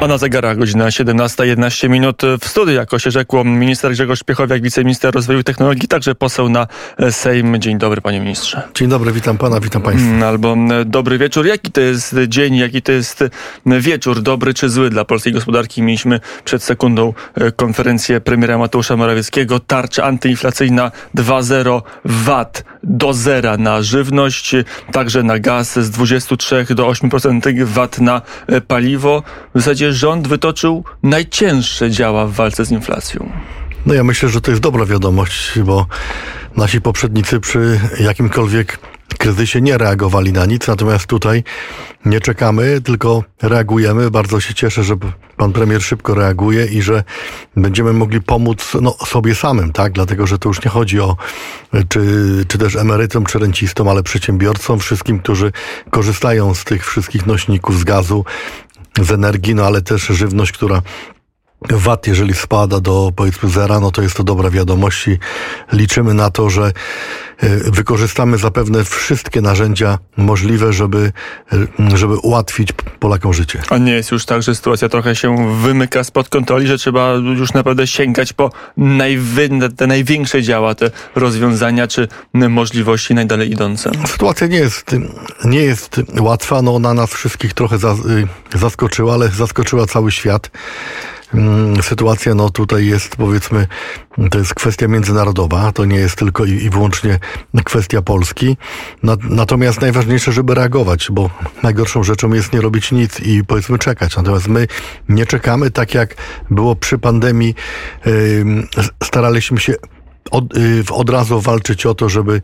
A na zegarach godzina 17.11 minut. W studiu, jako się rzekło, minister Grzegorz Piechowiak, wiceminister rozwoju technologii, także poseł na Sejm. Dzień dobry, panie ministrze. Dzień dobry, witam pana, witam państwa. Mm, albo dobry wieczór. Jaki to jest dzień, jaki to jest wieczór, dobry czy zły dla polskiej gospodarki? Mieliśmy przed sekundą e, konferencję premiera Mateusza Morawieckiego. Tarcza antyinflacyjna 2.0 VAT do zera na żywność, także na gaz z 23 do 8% VAT na e, paliwo. W zasadzie rząd wytoczył najcięższe działa w walce z inflacją. No ja myślę, że to jest dobra wiadomość, bo nasi poprzednicy przy jakimkolwiek kryzysie nie reagowali na nic, natomiast tutaj nie czekamy, tylko reagujemy. Bardzo się cieszę, że pan premier szybko reaguje i że będziemy mogli pomóc no, sobie samym, tak? Dlatego, że to już nie chodzi o czy, czy też emerytom, czy rencistom, ale przedsiębiorcom, wszystkim, którzy korzystają z tych wszystkich nośników z gazu, z energii, no ale też żywność, która VAT, jeżeli spada do powiedzmy zera, no to jest to dobra wiadomość i liczymy na to, że e, wykorzystamy zapewne wszystkie narzędzia możliwe, żeby, e, żeby ułatwić Polakom życie. A nie jest już tak, że sytuacja trochę się wymyka spod kontroli, że trzeba już naprawdę sięgać po najwy, te największe działa, te rozwiązania czy możliwości najdalej idące? Sytuacja nie jest, nie jest łatwa, no ona nas wszystkich trochę y, zaskoczyła, ale zaskoczyła cały świat. Mm, sytuacja no tutaj jest powiedzmy, to jest kwestia międzynarodowa, to nie jest tylko i, wyłącznie kwestia Polski. Na, natomiast najważniejsze, żeby reagować, bo najgorszą rzeczą jest nie robić nic i powiedzmy czekać. Natomiast my nie czekamy, tak jak było przy pandemii, staraliśmy się od, y, od razu walczyć o to, żeby,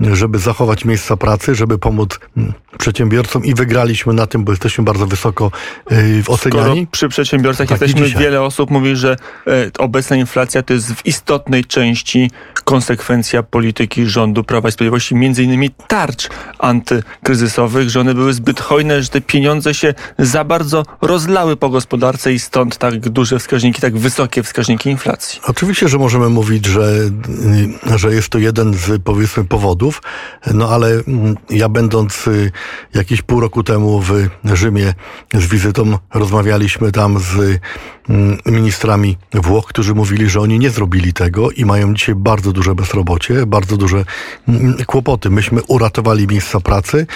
żeby zachować miejsca pracy, żeby pomóc mm, przedsiębiorcom i wygraliśmy na tym, bo jesteśmy bardzo wysoko y, oceniani. Skoro przy przedsiębiorcach tak jesteśmy, wiele osób mówi, że e, obecna inflacja to jest w istotnej części konsekwencja polityki rządu Prawa i Sprawiedliwości, między innymi tarcz antykryzysowych, że one były zbyt hojne, że te pieniądze się za bardzo rozlały po gospodarce i stąd tak duże wskaźniki, tak wysokie wskaźniki inflacji. Oczywiście, że możemy mówić, że Y, że jest to jeden z powiedzmy powodów, no ale mm, ja będąc y, jakieś pół roku temu w Rzymie z wizytą rozmawialiśmy tam z mm, ministrami Włoch, którzy mówili, że oni nie zrobili tego i mają dzisiaj bardzo duże bezrobocie, bardzo duże mm, kłopoty. Myśmy uratowali miejsca pracy.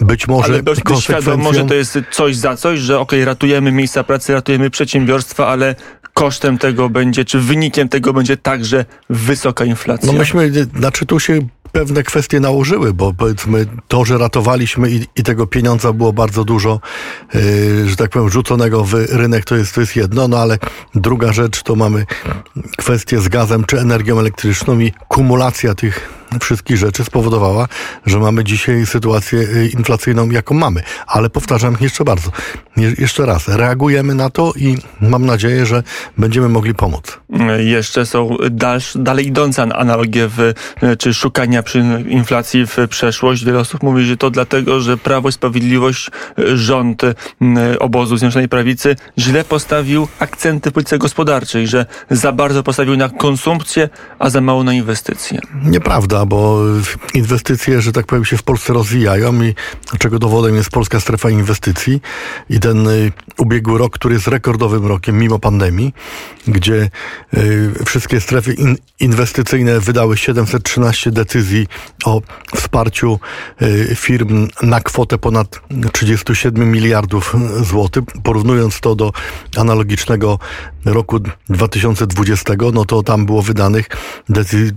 Być może ale konsekwencją... świadomo, że to jest coś za coś, że okej, okay, ratujemy miejsca pracy, ratujemy przedsiębiorstwa, ale kosztem tego będzie, czy wynikiem tego będzie także wysoka inflacja? No myśmy, znaczy tu się pewne kwestie nałożyły, bo powiedzmy to, że ratowaliśmy i, i tego pieniądza było bardzo dużo, yy, że tak powiem, rzuconego w rynek, to jest, to jest jedno, no ale druga rzecz to mamy kwestię z gazem czy energią elektryczną i kumulacja tych wszystkich rzeczy spowodowała, że mamy dzisiaj sytuację y, inflacyjną, jaką mamy. Ale powtarzam jeszcze bardzo, jeszcze raz, reagujemy na to i mam nadzieję, że będziemy mogli pomóc. Jeszcze są dalsz, dalej idące analogie w, czy szukania przy inflacji w przeszłość. Wiele osób mówi, że to dlatego, że Prawo i Sprawiedliwość, rząd obozu Zjednoczonej Prawicy źle postawił akcenty w polityce gospodarczej, że za bardzo postawił na konsumpcję, a za mało na inwestycje. Nieprawda bo inwestycje, że tak powiem, się w Polsce rozwijają i czego dowodem jest Polska Strefa Inwestycji i ten y, ubiegły rok, który jest rekordowym rokiem mimo pandemii, gdzie y, wszystkie strefy inwestycyjne wydały 713 decyzji o wsparciu y, firm na kwotę ponad 37 miliardów złotych. Porównując to do analogicznego roku 2020, no to tam było wydanych decyzji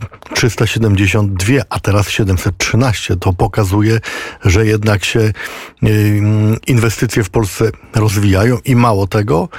372, a teraz 713. To pokazuje, że jednak się inwestycje w Polsce rozwijają i mało tego,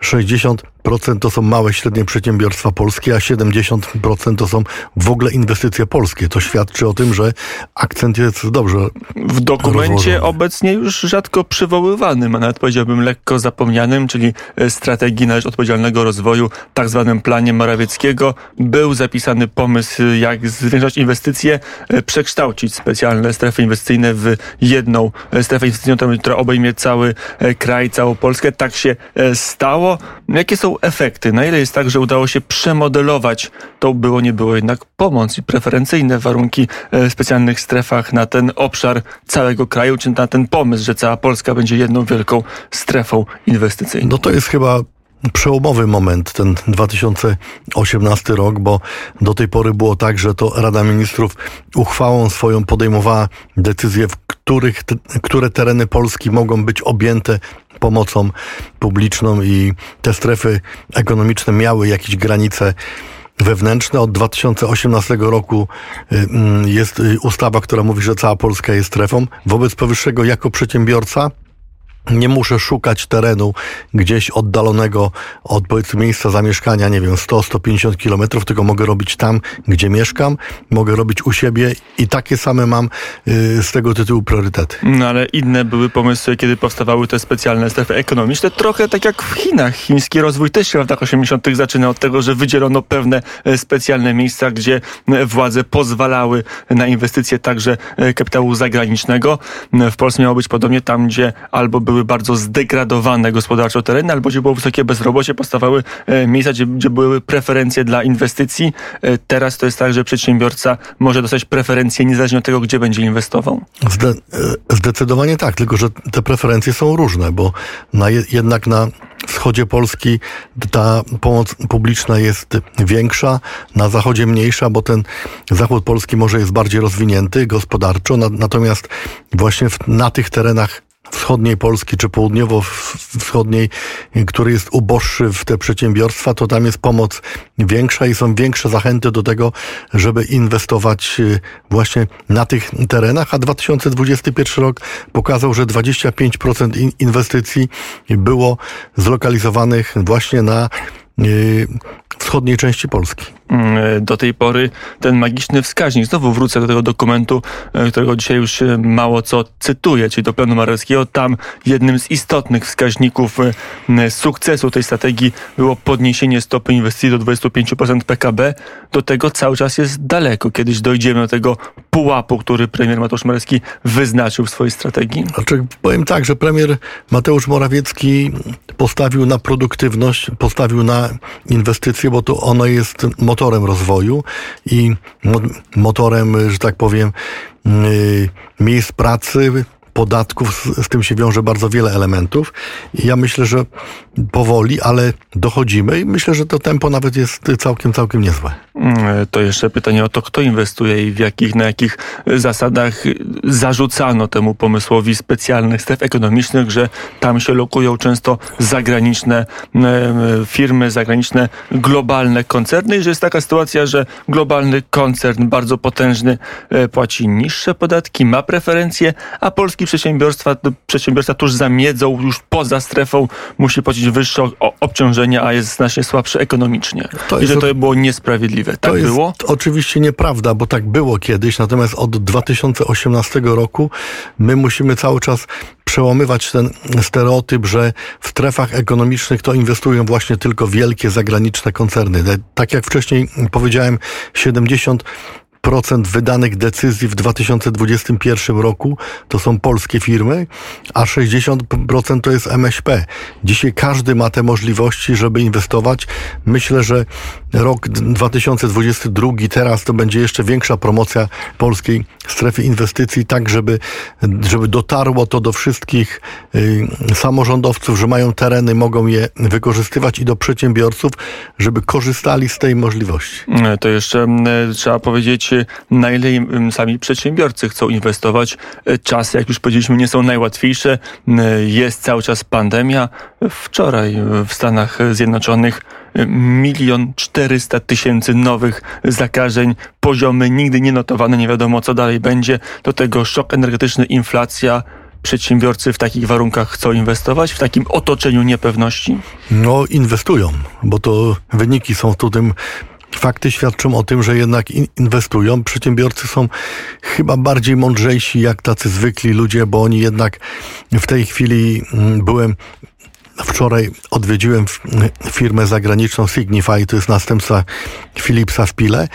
60 procent to są małe i średnie przedsiębiorstwa polskie, a 70% to są w ogóle inwestycje polskie. To świadczy o tym, że akcent jest dobrze. W dokumencie rozłożony. obecnie już rzadko przywoływanym, a nawet powiedziałbym lekko zapomnianym, czyli e, strategii na rzecz odpowiedzialnego rozwoju, tak zwanym planie Morawieckiego, był zapisany pomysł, jak zwiększać inwestycje, e, przekształcić specjalne strefy inwestycyjne w jedną e, strefę inwestycyjną, która obejmie cały kraj, całą Polskę. Tak się stało. Jakie są efekty? Na ile jest tak, że udało się przemodelować to było, nie było jednak pomoc i preferencyjne warunki w specjalnych strefach na ten obszar całego kraju, czy na ten pomysł, że cała Polska będzie jedną wielką strefą inwestycyjną? No to jest chyba przełomowy moment, ten 2018 rok, bo do tej pory było tak, że to Rada Ministrów uchwałą swoją podejmowała decyzje, w których, które tereny Polski mogą być objęte pomocą publiczną i te strefy ekonomiczne miały jakieś granice wewnętrzne. Od 2018 roku y, mm, jest y, ustawa, która mówi, że cała Polska jest strefą. Wobec powyższego jako przedsiębiorca nie muszę szukać terenu gdzieś oddalonego od powiedzmy miejsca zamieszkania, nie wiem, 100-150 kilometrów, tylko mogę robić tam, gdzie mieszkam, mogę robić u siebie i takie same mam y, z tego tytułu priorytety. No ale inne były pomysły, kiedy powstawały te specjalne strefy ekonomiczne, trochę tak jak w Chinach. Chiński rozwój też się w latach 80. zaczyna od tego, że wydzielono pewne e, specjalne miejsca, gdzie władze pozwalały na inwestycje także e, kapitału zagranicznego. W Polsce miało być podobnie tam, gdzie albo były były bardzo zdegradowane gospodarczo tereny, albo gdzie było wysokie bezrobocie, powstawały e, miejsca, gdzie, gdzie były preferencje dla inwestycji. E, teraz to jest tak, że przedsiębiorca może dostać preferencje niezależnie od tego, gdzie będzie inwestował? Zde e, zdecydowanie tak, tylko że te preferencje są różne, bo na je jednak na wschodzie Polski ta pomoc publiczna jest większa, na zachodzie mniejsza, bo ten zachód Polski może jest bardziej rozwinięty gospodarczo, natomiast właśnie w, na tych terenach wschodniej Polski czy południowo-wschodniej, który jest uboższy w te przedsiębiorstwa, to tam jest pomoc większa i są większe zachęty do tego, żeby inwestować y, właśnie na tych terenach, a 2021 rok pokazał, że 25% inwestycji było zlokalizowanych właśnie na y, wschodniej części Polski. Mm, do tej pory ten magiczny wskaźnik. Znowu wrócę do tego dokumentu, e, którego dzisiaj już mało co cytuję, czyli do planu Marelskiego. Tam jednym z istotnych wskaźników e, sukcesu tej strategii było podniesienie stopy inwestycji do 25% PKB. Do tego cały czas jest daleko. Kiedyś dojdziemy do tego pułapu, który premier Mateusz Morawiecki wyznaczył w swojej strategii. Znaczy, powiem tak, że premier Mateusz Morawiecki postawił na produktywność, postawił na inwestycje, bo to ono jest motorem rozwoju i motorem, że tak powiem, y, miejsc pracy, podatków, z, tym się wiąże bardzo wiele elementów. I ja myślę, że powoli, ale dochodzimy i myślę, że to tempo nawet jest całkiem, całkiem niezłe. Mm, to jeszcze pytanie o to, kto inwestuje i w jakich, na jakich zasadach zarzucano temu pomysłowi specjalnych stref ekonomicznych, że tam się lokują często zagraniczne firmy, zagraniczne globalne koncerny i że jest taka sytuacja, że globalny koncern bardzo potężny e, płaci niższe podatki, ma preferencje, a polski przedsiębiorstwa, przedsiębiorstwa tuż za miedzą, już poza strefą musi płacić wyższe obciążenia, a jest znacznie słabszy ekonomicznie. To I że to było niesprawiedliwe. Tak to było? jest oczywiście nieprawda, bo tak było kiedyś, natomiast od 2018 roku my musimy cały czas przełamywać ten stereotyp, że w strefach ekonomicznych to inwestują właśnie tylko wielkie zagraniczne koncerny. Tak jak wcześniej powiedziałem, 70 procent wydanych decyzji w 2021 roku to są polskie firmy, a 60% to jest MŚP. Dzisiaj każdy ma te możliwości, żeby inwestować. Myślę, że rok 2022 teraz to będzie jeszcze większa promocja polskiej strefy inwestycji, tak żeby, żeby dotarło to do wszystkich y, samorządowców, że mają tereny, mogą je wykorzystywać i do przedsiębiorców, żeby korzystali z tej możliwości. To jeszcze y, trzeba powiedzieć, na ile sami przedsiębiorcy chcą inwestować. E, czasy, jak już powiedzieliśmy, nie są najłatwiejsze. Jest cały czas pandemia. Wczoraj w Stanach Zjednoczonych e, milion czterysta tysięcy nowych zakażeń, poziomy nigdy nie notowane, nie wiadomo co dalej będzie. Do tego szok energetyczny, inflacja. Przedsiębiorcy w takich warunkach chcą inwestować, w takim otoczeniu niepewności? No, inwestują, bo to wyniki są tu tym fakty świadczą o tym, że jednak inwestują. Przedsiębiorcy są chyba bardziej mądrzejsi jak tacy zwykli ludzie, bo oni jednak w tej chwili mm, byłem Wczoraj odwiedziłem firmę zagraniczną Signify, to jest następca Philipsa w Pile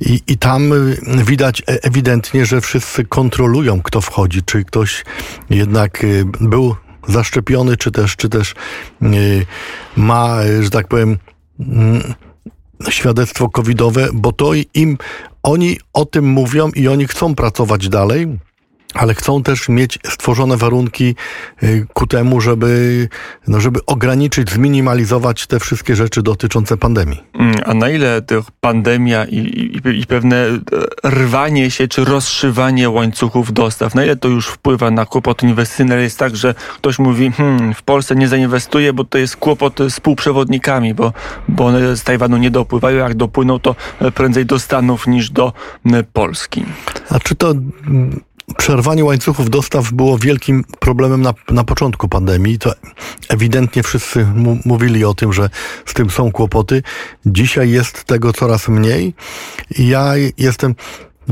i, i tam y, widać e, ewidentnie, że wszyscy kontrolują, kto wchodzi, czy ktoś jednak y, był zaszczepiony, czy też, czy też ma, że tak powiem, mm, świadectwo covidowe, bo to im oni o tym mówią i oni chcą pracować dalej ale chcą też mieć stworzone warunki y, ku temu, żeby, no żeby ograniczyć, zminimalizować te wszystkie rzeczy dotyczące pandemii. Mm, a na ile pandemia i, i, i, pewne e, rwanie się czy rozszywanie łańcuchów dostaw, na ile to już wpływa na kłopot inwestycyjny? Jest tak, że ktoś mówi, hmm, w Polsce nie zainwestuje, bo to jest kłopot z półprzewodnikami, bo, bo one z Tajwanu nie dopływają. Jak dopłyną, to prędzej do Stanów niż do Polski. A czy to przerwanie łańcuchów dostaw było wielkim problemem na, na początku pandemii. To ewidentnie wszyscy mówili o tym, że z tym są kłopoty. Dzisiaj jest tego coraz mniej. Ja jestem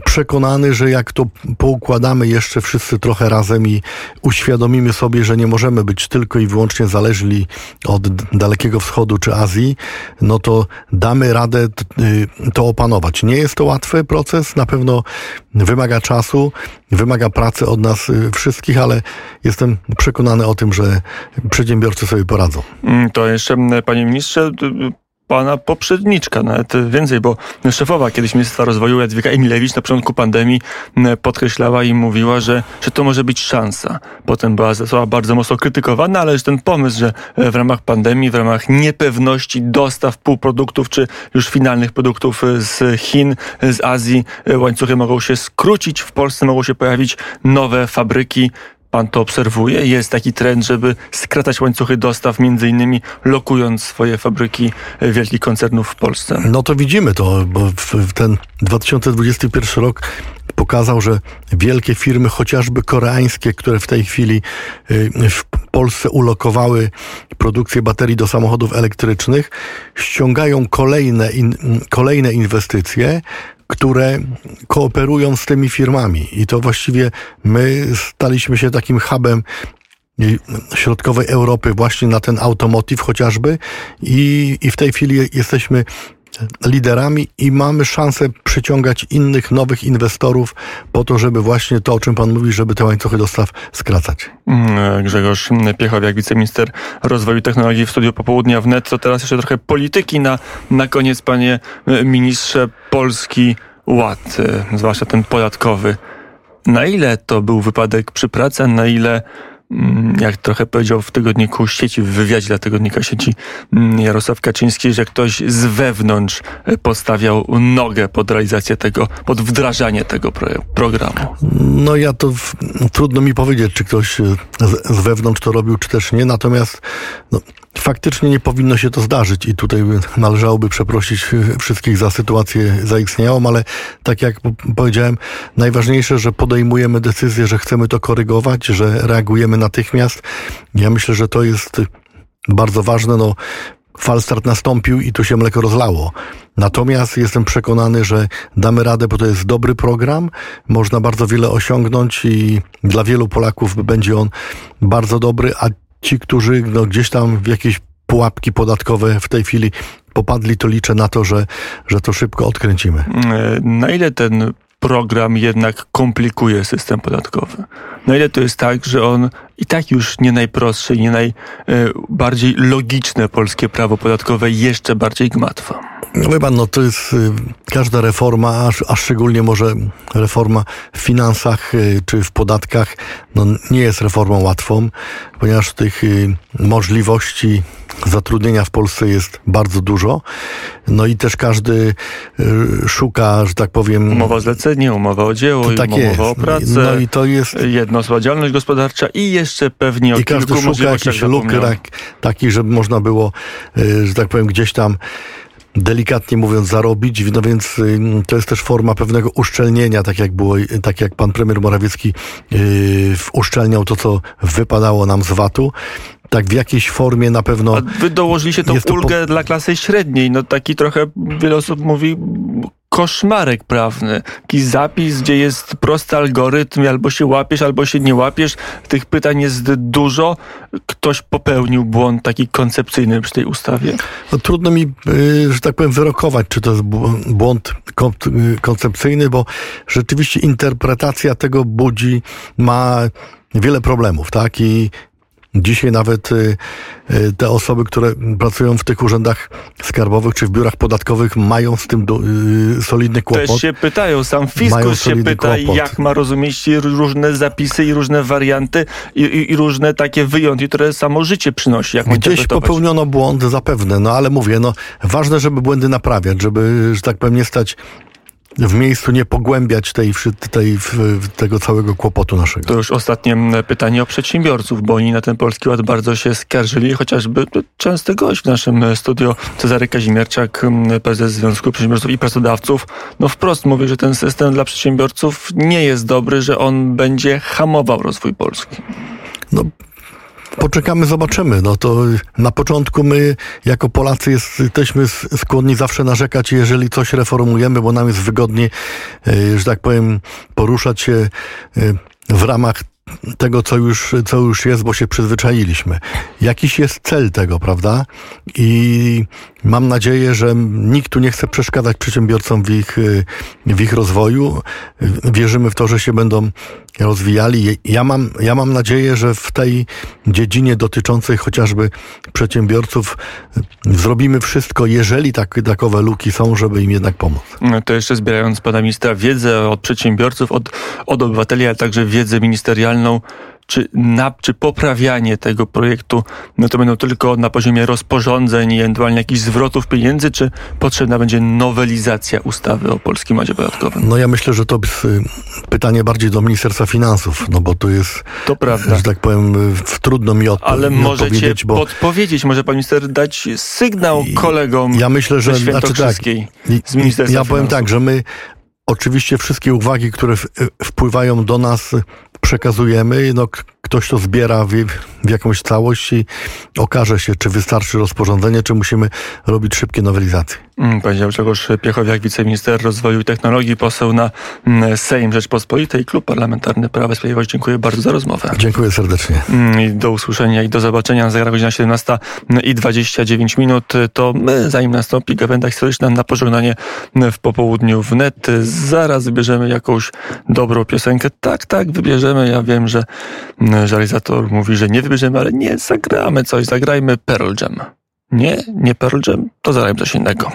przekonany, że jak to poukładamy jeszcze wszyscy trochę razem i uświadomimy sobie, że nie możemy być tylko i wyłącznie zależni od Dalekiego Wschodu czy Azji, no to damy radę y, to opanować. Nie jest to łatwy proces, na pewno wymaga czasu, wymaga pracy od nas y, wszystkich, ale jestem przekonany o tym, że przedsiębiorcy sobie poradzą. Mm, to jeszcze, panie ministrze, pana poprzedniczka, nawet więcej, bo szefowa kiedyś Ministerstwa Rozwoju Jadwiga Emilewicz na początku pandemii podkreślała i mówiła, że, że to może być szansa. Potem była została bardzo mocno krytykowana, ale że ten pomysł, że w ramach pandemii, w ramach niepewności dostaw półproduktów czy już finalnych produktów z Chin, z Azji, łańcuchy mogą się skrócić, w Polsce mogą się pojawić nowe fabryki, pan to obserwuje? Jest taki trend, żeby skracać łańcuchy dostaw, między innymi lokując swoje fabryki wielkich koncernów w Polsce? No to widzimy to, bo w ten 2021 rok pokazał, że wielkie firmy, chociażby koreańskie, które w tej chwili y, w Polsce ulokowały produkcję baterii do samochodów elektrycznych, ściągają kolejne, in, kolejne inwestycje, które kooperują z tymi firmami. I to właściwie my staliśmy się takim hubem środkowej Europy właśnie na ten automotive chociażby i, i w tej chwili jesteśmy liderami i mamy szansę przyciągać innych nowych inwestorów po to, żeby właśnie to, o czym Pan mówi, żeby te łańcuchy dostaw skracać. Mm, Grzegorz Piechowiak, wiceminister rozwoju technologii w studiu popołudnia wnet. To teraz jeszcze trochę polityki na, na koniec, panie ministrze. Polski Ład, e, zwłaszcza ten podatkowy. Na ile to był wypadek przy pracy, na ile jak trochę powiedział w tygodniku sieci, w wywiadzie dla tygodnika sieci mm, Jarosław Kaczyński, że ktoś z wewnątrz e, postawiał nogę pod realizację tego, pod wdrażanie tego programu. No ja to w, trudno mi powiedzieć, czy ktoś e, z, z, wewnątrz to robił, czy też nie. Natomiast no, faktycznie nie powinno się to zdarzyć i tutaj należałoby przeprosić wszystkich za sytuację zaistniałą, ale tak jak powiedziałem, najważniejsze, że podejmujemy decyzję, że chcemy to korygować, że reagujemy natychmiast. Ja myślę, że to jest bardzo ważne. No, falstart nastąpił i tu się mleko rozlało. Natomiast jestem przekonany, że damy radę, bo to jest dobry program. Można bardzo wiele osiągnąć i dla wielu Polaków będzie on bardzo dobry, a ci, którzy no, gdzieś tam w jakieś pułapki podatkowe w tej chwili popadli, to liczę na to, że, że to szybko odkręcimy. E, na ile ten program jednak komplikuje system podatkowy? Na ile to jest tak, że on i tak już nie najprostsze nie najbardziej logiczne polskie prawo podatkowe jeszcze bardziej gmatwa? No wie pan, no to jest y, każda reforma, a, a szczególnie może reforma w finansach y, czy w podatkach, no nie jest reformą łatwą, ponieważ tych y, możliwości zatrudnienia w Polsce jest bardzo dużo. No i też każdy szuka, że tak powiem... Umowa o zlecenie, umowa o dzieło, tak umowa jest. o pracę, no i to jest... jednostwa działalność gospodarcza i jeszcze pewnie o I każdy szuka jakiś luk taki, żeby można było, że tak powiem, gdzieś tam delikatnie mówiąc, zarobić, no więc y, to jest też forma pewnego uszczelnienia, tak jak było, tak jak pan premier Morawiecki yy, uszczelniał to, co wypadało nam z VAT-u tak w jakiejś formie na pewno. A wy dołożyliście tą ulgę po... dla klasy średniej. No taki trochę wiele osób mówi koszmarek prawny. Taki zapis, gdzie jest prosty algorytm, albo się łapiesz, albo się nie łapiesz. Tych pytań jest dużo. Ktoś popełnił błąd taki koncepcyjny przy tej ustawie? No, trudno mi, y, że tak powiem, wyrokować, czy to jest błąd y, koncepcyjny, bo rzeczywiście interpretacja tego budzi, ma wiele problemów, tak? I Dzisiaj nawet y, y, te osoby, które pracują w tych urzędach skarbowych czy w biurach podatkowych mają z tym do, y, solidny kłopot. Też się pytają, sam fiskus się pyta, kłopot. jak ma rozumieć różne zapisy i różne warianty i, i, i różne takie wyjątki, które samo życie przynosi. Jak Gdzieś popełniono błąd zapewne, no ale mówię, no ważne, żeby błędy naprawiać, żeby, że tak powiem, nie stać w miejscu, nie pogłębiać tej, tej, tego całego kłopotu naszego. To już ostatnie pytanie o przedsiębiorców, bo oni na ten Polski Ład bardzo się skarżyli, chociażby to częsty gość w naszym e, studio, Cezary Kazimierczak, prezes Związku Przedsiębiorców i Pracodawców, no wprost mówi, że ten system dla przedsiębiorców nie jest dobry, że on będzie hamował rozwój Polski. No, poczekamy, zobaczymy. No to na początku my jako Polacy jest, jesteśmy skłonni zawsze narzekać, jeżeli coś reformujemy, bo nam jest wygodnie, e, że tak powiem, poruszać się e, w ramach tego, co już, co już jest, bo się przyzwyczailiśmy. Jakiś jest cel tego, prawda? I mam nadzieję, że nikt tu nie chce przeszkadzać przedsiębiorcom w ich, w ich rozwoju. Wierzymy w to, że się będą rozwijali. Ja mam, ja mam nadzieję, że w tej dziedzinie dotyczącej chociażby przedsiębiorców zrobimy wszystko, jeżeli tak, takowe luki są, żeby im jednak pomóc. No To jeszcze zbierając pana ministra wiedzę od przedsiębiorców, od, od obywateli, ale także wiedzę ministerialną, czy, na, czy poprawianie tego projektu, no to będą tylko na poziomie rozporządzeń i ewentualnie jakichś zwrotów pieniędzy, czy potrzebna będzie nowelizacja ustawy o Polskim Ładzie Podatkowym? No ja myślę, że to jest y, pytanie bardziej do Ministerstwa Finansów, no bo tu jest, To prawda. że tak powiem, y, trudno mi, odpo- Ale mi możecie odpowiedzieć, bo podpowiedzieć, może pan minister dać sygnał kolegom ja myślę, że znaczy tak, z Ministerstwa Ja powiem Finansów. tak, że my oczywiście wszystkie uwagi, które w, wpływają do nas, przekazujemy. No, ktoś to zbiera w, w jakąś całość i okaże się, czy wystarczy rozporządzenie, czy musimy robić szybkie nowelizacje. Mm, Powiedział Grzegorz Piechowiak, wiceminister rozwoju i technologii, poseł na mm, Sejm Rzeczpospolitej, Klub Parlamentarny Prawa i Sprawiedliwość. Dziękuję bardzo za rozmowę. Dziękuję serdecznie. Mm, Do usłyszenia i do zobaczenia. Zagra godzina 17 i 29 minut. To my, zanim nastąpi gawenda historyczna na pożegnanie w popołudniu wnet, zaraz wybierzemy jakąś dobrą piosenkę. Tak, tak, wybierzemy. Ja wiem, że, że realizator mówi, że nie wybierzemy, ale nie, zagramy coś. Zagrajmy Pearl Jam. Nie, nie Pearl Jam, to zagrajmy coś innego.